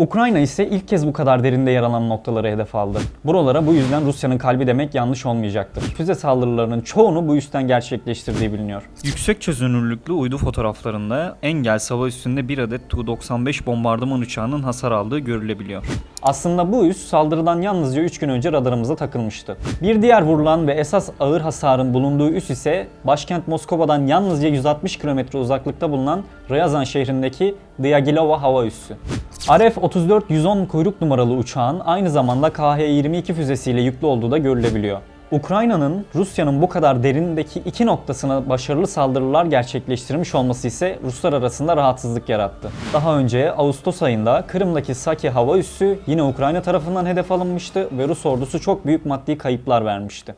Ukrayna ise ilk kez bu kadar derinde yer alan noktaları hedef aldı. Buralara bu yüzden Rusya'nın kalbi demek yanlış olmayacaktır. Füze saldırılarının çoğunu bu üstten gerçekleştirdiği biliniyor. Yüksek çözünürlüklü uydu fotoğraflarında Engels hava üstünde bir adet Tu-95 bombardıman uçağının hasar aldığı görülebiliyor. Aslında bu üs saldırıdan yalnızca 3 gün önce radarımıza takılmıştı. Bir diğer vurulan ve esas ağır hasarın bulunduğu üs ise başkent Moskova'dan yalnızca 160 kilometre uzaklıkta bulunan Ryazan şehrindeki Dyagilova hava üssü. RF-34-110 kuyruk numaralı uçağın aynı zamanda KH-22 füzesiyle yüklü olduğu da görülebiliyor. Ukrayna'nın Rusya'nın bu kadar derindeki iki noktasına başarılı saldırılar gerçekleştirmiş olması ise Ruslar arasında rahatsızlık yarattı. Daha önce Ağustos ayında Kırım'daki Saki hava üssü yine Ukrayna tarafından hedef alınmıştı ve Rus ordusu çok büyük maddi kayıplar vermişti.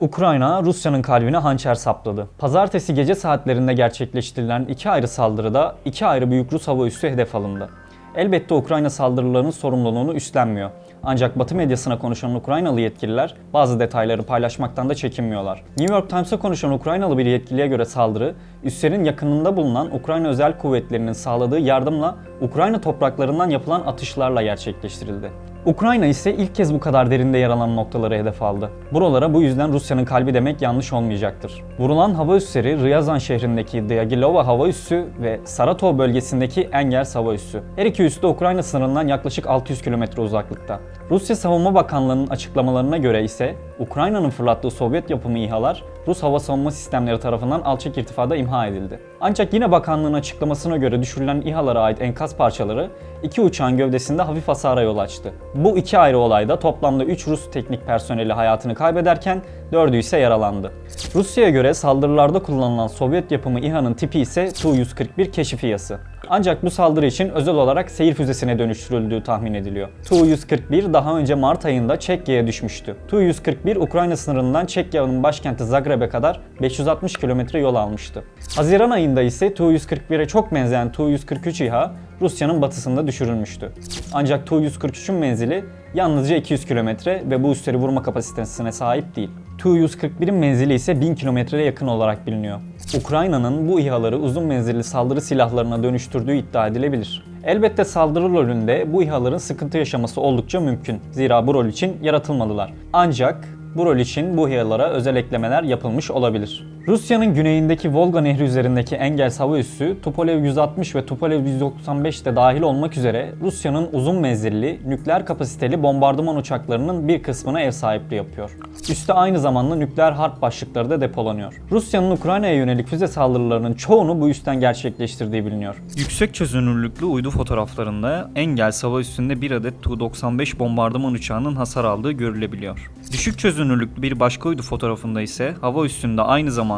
Ukrayna, Rusya'nın kalbine hançer sapladı. Pazartesi gece saatlerinde gerçekleştirilen iki ayrı saldırıda iki ayrı büyük Rus hava üssü hedef alındı. Elbette Ukrayna saldırılarının sorumluluğunu üstlenmiyor. Ancak Batı medyasına konuşan Ukraynalı yetkililer bazı detayları paylaşmaktan da çekinmiyorlar. New York Times'a konuşan Ukraynalı bir yetkiliye göre saldırı, üslerin yakınında bulunan Ukrayna özel kuvvetlerinin sağladığı yardımla Ukrayna topraklarından yapılan atışlarla gerçekleştirildi. Ukrayna ise ilk kez bu kadar derinde yer alan noktaları hedef aldı. Buralara bu yüzden Rusya'nın kalbi demek yanlış olmayacaktır. Vurulan hava üsleri Ryazan şehrindeki Dyagilova hava üssü ve Saratov bölgesindeki Engels hava üssü. Her iki üs de Ukrayna sınırından yaklaşık 600 kilometre uzaklıkta. Rusya Savunma Bakanlığı'nın açıklamalarına göre ise Ukrayna'nın fırlattığı Sovyet yapımı İHA'lar Rus hava savunma sistemleri tarafından alçak irtifada imha edildi. Ancak yine bakanlığın açıklamasına göre düşürülen İHA'lara ait enkaz parçaları iki uçağın gövdesinde hafif hasara yol açtı. Bu iki ayrı olayda toplamda 3 Rus teknik personeli hayatını kaybederken 4'ü ise yaralandı. Rusya'ya göre saldırılarda kullanılan Sovyet yapımı İHA'nın tipi ise Tu-141 keşif İHA'sı. Ancak bu saldırı için özel olarak seyir füzesine dönüştürüldüğü tahmin ediliyor. Tu-141 daha önce Mart ayında Çekya'ya düşmüştü. Tu-141 Ukrayna sınırından Çekya'nın başkenti Zagreb'e kadar 560 kilometre yol almıştı. Haziran ayında ise Tu-141'e çok benzeyen Tu-143 İHA Rusya'nın batısında düşürülmüştü. Ancak Tu-143'ün menzili yalnızca 200 kilometre ve bu üsleri vurma kapasitesine sahip değil. Tu-141'in menzili ise 1000 kilometreye yakın olarak biliniyor. Ukrayna'nın bu İHA'ları uzun menzilli saldırı silahlarına dönüştürdüğü iddia edilebilir. Elbette saldırı rolünde bu İHA'ların sıkıntı yaşaması oldukça mümkün. Zira bu rol için yaratılmadılar. Ancak bu rol için bu İHA'lara özel eklemeler yapılmış olabilir. Rusya'nın güneyindeki Volga Nehri üzerindeki Engels hava üssü Tupolev 160 ve Tupolev 195 de dahil olmak üzere Rusya'nın uzun menzilli nükleer kapasiteli bombardıman uçaklarının bir kısmına ev sahipliği yapıyor. Üste aynı zamanda nükleer harp başlıkları da depolanıyor. Rusya'nın Ukrayna'ya yönelik füze saldırılarının çoğunu bu üstten gerçekleştirdiği biliniyor. Yüksek çözünürlüklü uydu fotoğraflarında Engels hava üstünde bir adet Tu-95 bombardıman uçağının hasar aldığı görülebiliyor. Düşük çözünürlüklü bir başka uydu fotoğrafında ise hava üstünde aynı zamanda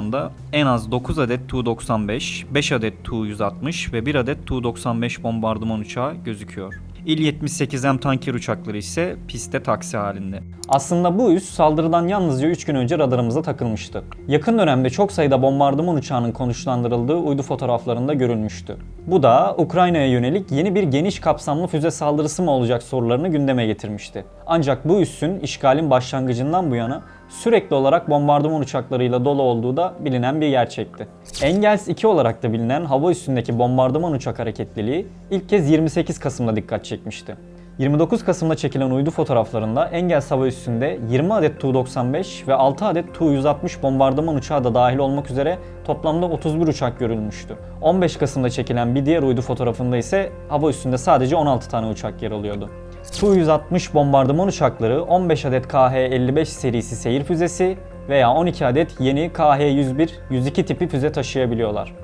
en az 9 adet Tu-95, 5 adet Tu-160 ve 1 adet Tu-95 bombardıman uçağı gözüküyor. İl-78M tanker uçakları ise pistte taksi halinde. Aslında bu üs saldırıdan yalnızca 3 gün önce radarımıza takılmıştı. Yakın dönemde çok sayıda bombardıman uçağının konuşlandırıldığı uydu fotoğraflarında görülmüştü. Bu da Ukrayna'ya yönelik yeni bir geniş kapsamlı füze saldırısı mı olacak sorularını gündeme getirmişti. Ancak bu üssün işgalin başlangıcından bu yana sürekli olarak bombardıman uçaklarıyla dolu olduğu da bilinen bir gerçekti. Engels 2 olarak da bilinen hava üstündeki bombardıman uçak hareketliliği ilk kez 28 Kasım'da dikkat çekmişti. 29 Kasım'da çekilen uydu fotoğraflarında Engels hava üssünde 20 adet Tu-95 ve 6 adet Tu-160 bombardıman uçağı da dahil olmak üzere toplamda 31 uçak görülmüştü. 15 Kasım'da çekilen bir diğer uydu fotoğrafında ise hava üstünde sadece 16 tane uçak yer alıyordu. Tu-160 bombardıman uçakları 15 adet KH-55 serisi seyir füzesi veya 12 adet yeni KH-101-102 tipi füze taşıyabiliyorlar.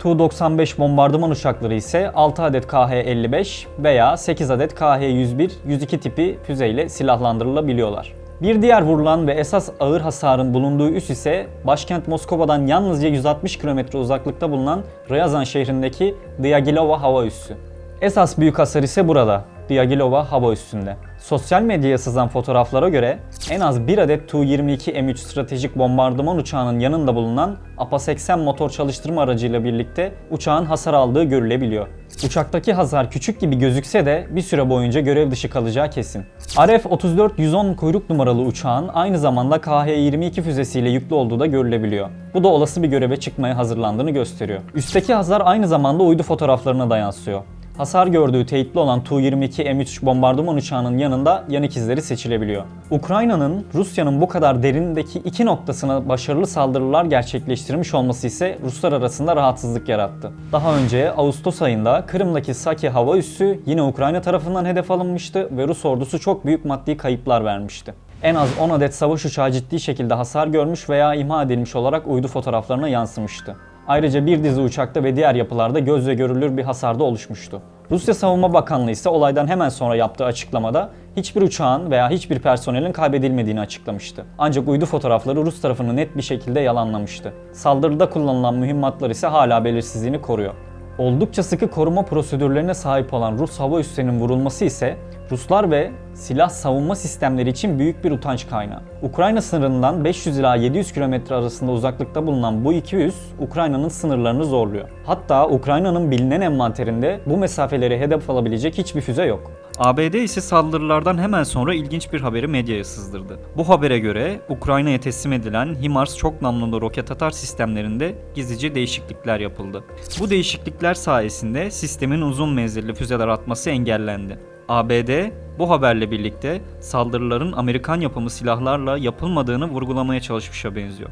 Tu-95 bombardıman uçakları ise 6 adet KH-55 veya 8 adet KH-101-102 tipi füzeyle silahlandırılabiliyorlar. Bir diğer vurulan ve esas ağır hasarın bulunduğu üs ise başkent Moskova'dan yalnızca 160 kilometre uzaklıkta bulunan Ryazan şehrindeki Dyagilova hava üssü. Esas büyük hasar ise burada, Dyagilova hava üssünde. Sosyal medyaya sızan fotoğraflara göre en az bir adet Tu-22 M3 stratejik bombardıman uçağının yanında bulunan APA-80 motor çalıştırma aracıyla birlikte uçağın hasar aldığı görülebiliyor. Uçaktaki hasar küçük gibi gözükse de bir süre boyunca görev dışı kalacağı kesin. RF-34-110 kuyruk numaralı uçağın aynı zamanda KH-22 füzesiyle yüklü olduğu da görülebiliyor. Bu da olası bir göreve çıkmaya hazırlandığını gösteriyor. Üstteki hasar aynı zamanda uydu fotoğraflarına da yansıyor. Hasar gördüğü teyitli olan Tu-22 M3 bombardıman uçağının yanında yanık izleri seçilebiliyor. Ukrayna'nın Rusya'nın bu kadar derindeki iki noktasına başarılı saldırılar gerçekleştirmiş olması ise Ruslar arasında rahatsızlık yarattı. Daha önce Ağustos ayında Kırım'daki Saki hava üssü yine Ukrayna tarafından hedef alınmıştı ve Rus ordusu çok büyük maddi kayıplar vermişti. En az 10 adet savaş uçağı ciddi şekilde hasar görmüş veya imha edilmiş olarak uydu fotoğraflarına yansımıştı. Ayrıca bir dizi uçakta ve diğer yapılarda gözle görülür bir hasar da oluşmuştu. Rusya Savunma Bakanlığı ise olaydan hemen sonra yaptığı açıklamada hiçbir uçağın veya hiçbir personelin kaybedilmediğini açıklamıştı. Ancak uydu fotoğrafları Rus tarafını net bir şekilde yalanlamıştı. Saldırıda kullanılan mühimmatlar ise hala belirsizliğini koruyor. Oldukça sıkı koruma prosedürlerine sahip olan Rus hava üslerinin vurulması ise Ruslar ve silah savunma sistemleri için büyük bir utanç kaynağı. Ukrayna sınırından 500 ila 700 kilometre arasında uzaklıkta bulunan bu iki üs Ukrayna'nın sınırlarını zorluyor. Hatta Ukrayna'nın bilinen envanterinde bu mesafeleri hedef alabilecek hiçbir füze yok. ABD ise saldırılardan hemen sonra ilginç bir haberi medyaya sızdırdı. Bu habere göre Ukrayna'ya teslim edilen HIMARS çok namlulu roket atar sistemlerinde gizlice değişiklikler yapıldı. Bu değişiklikler sayesinde sistemin uzun menzilli füzeler atması engellendi. ABD bu haberle birlikte saldırıların Amerikan yapımı silahlarla yapılmadığını vurgulamaya çalışmışa benziyor.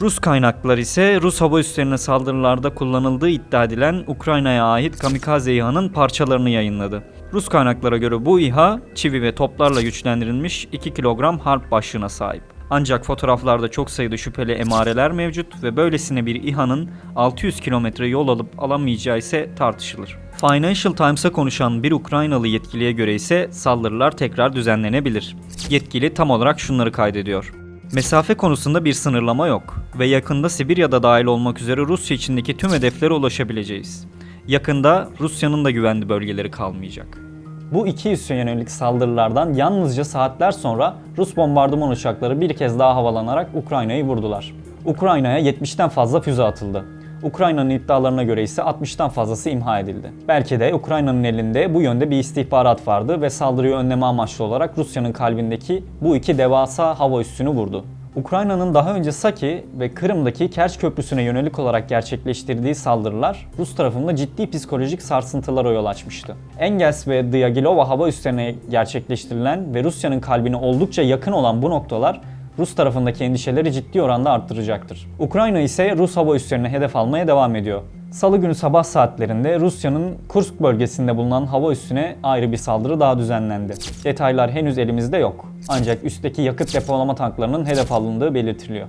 Rus kaynaklar ise Rus hava üslerine saldırılarda kullanıldığı iddia edilen Ukrayna'ya ait kamikaze İHA'nın parçalarını yayınladı. Rus kaynaklara göre bu İHA çivi ve toplarla güçlendirilmiş 2 kilogram harp başlığına sahip. Ancak fotoğraflarda çok sayıda şüpheli emareler mevcut ve böylesine bir İHA'nın 600 kilometre yol alıp alamayacağı ise tartışılır. Financial Times'a konuşan bir Ukraynalı yetkiliye göre ise saldırılar tekrar düzenlenebilir. Yetkili tam olarak şunları kaydediyor. Mesafe konusunda bir sınırlama yok ve yakında Sibirya'da dahil olmak üzere Rusya içindeki tüm hedeflere ulaşabileceğiz. Yakında Rusya'nın da güvenli bölgeleri kalmayacak. Bu iki üsse yönelik saldırılardan yalnızca saatler sonra Rus bombardıman uçakları bir kez daha havalanarak Ukrayna'yı vurdular. Ukrayna'ya 70'ten fazla füze atıldı. Ukrayna'nın iddialarına göre ise 60'tan fazlası imha edildi. Belki de Ukrayna'nın elinde bu yönde bir istihbarat vardı ve saldırıyı önleme amaçlı olarak Rusya'nın kalbindeki bu iki devasa hava üssünü vurdu. Ukrayna'nın daha önce Saki ve Kırım'daki Kerç Köprüsü'ne yönelik olarak gerçekleştirdiği saldırılar Rus tarafında ciddi psikolojik sarsıntılara yol açmıştı. Engels ve Dyagilova hava üslerine gerçekleştirilen ve Rusya'nın kalbine oldukça yakın olan bu noktalar Rus tarafındaki endişeleri ciddi oranda arttıracaktır. Ukrayna ise Rus hava üslerine hedef almaya devam ediyor. Salı günü sabah saatlerinde Rusya'nın Kursk bölgesinde bulunan hava üssüne ayrı bir saldırı daha düzenlendi. Detaylar henüz elimizde yok. Ancak üstteki yakıt depolama tanklarının hedef alındığı belirtiliyor.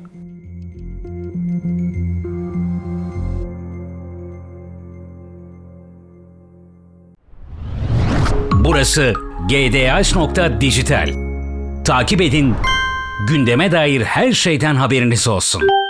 Burası gdh.dijital. Takip edin, gündeme dair her şeyden haberiniz olsun.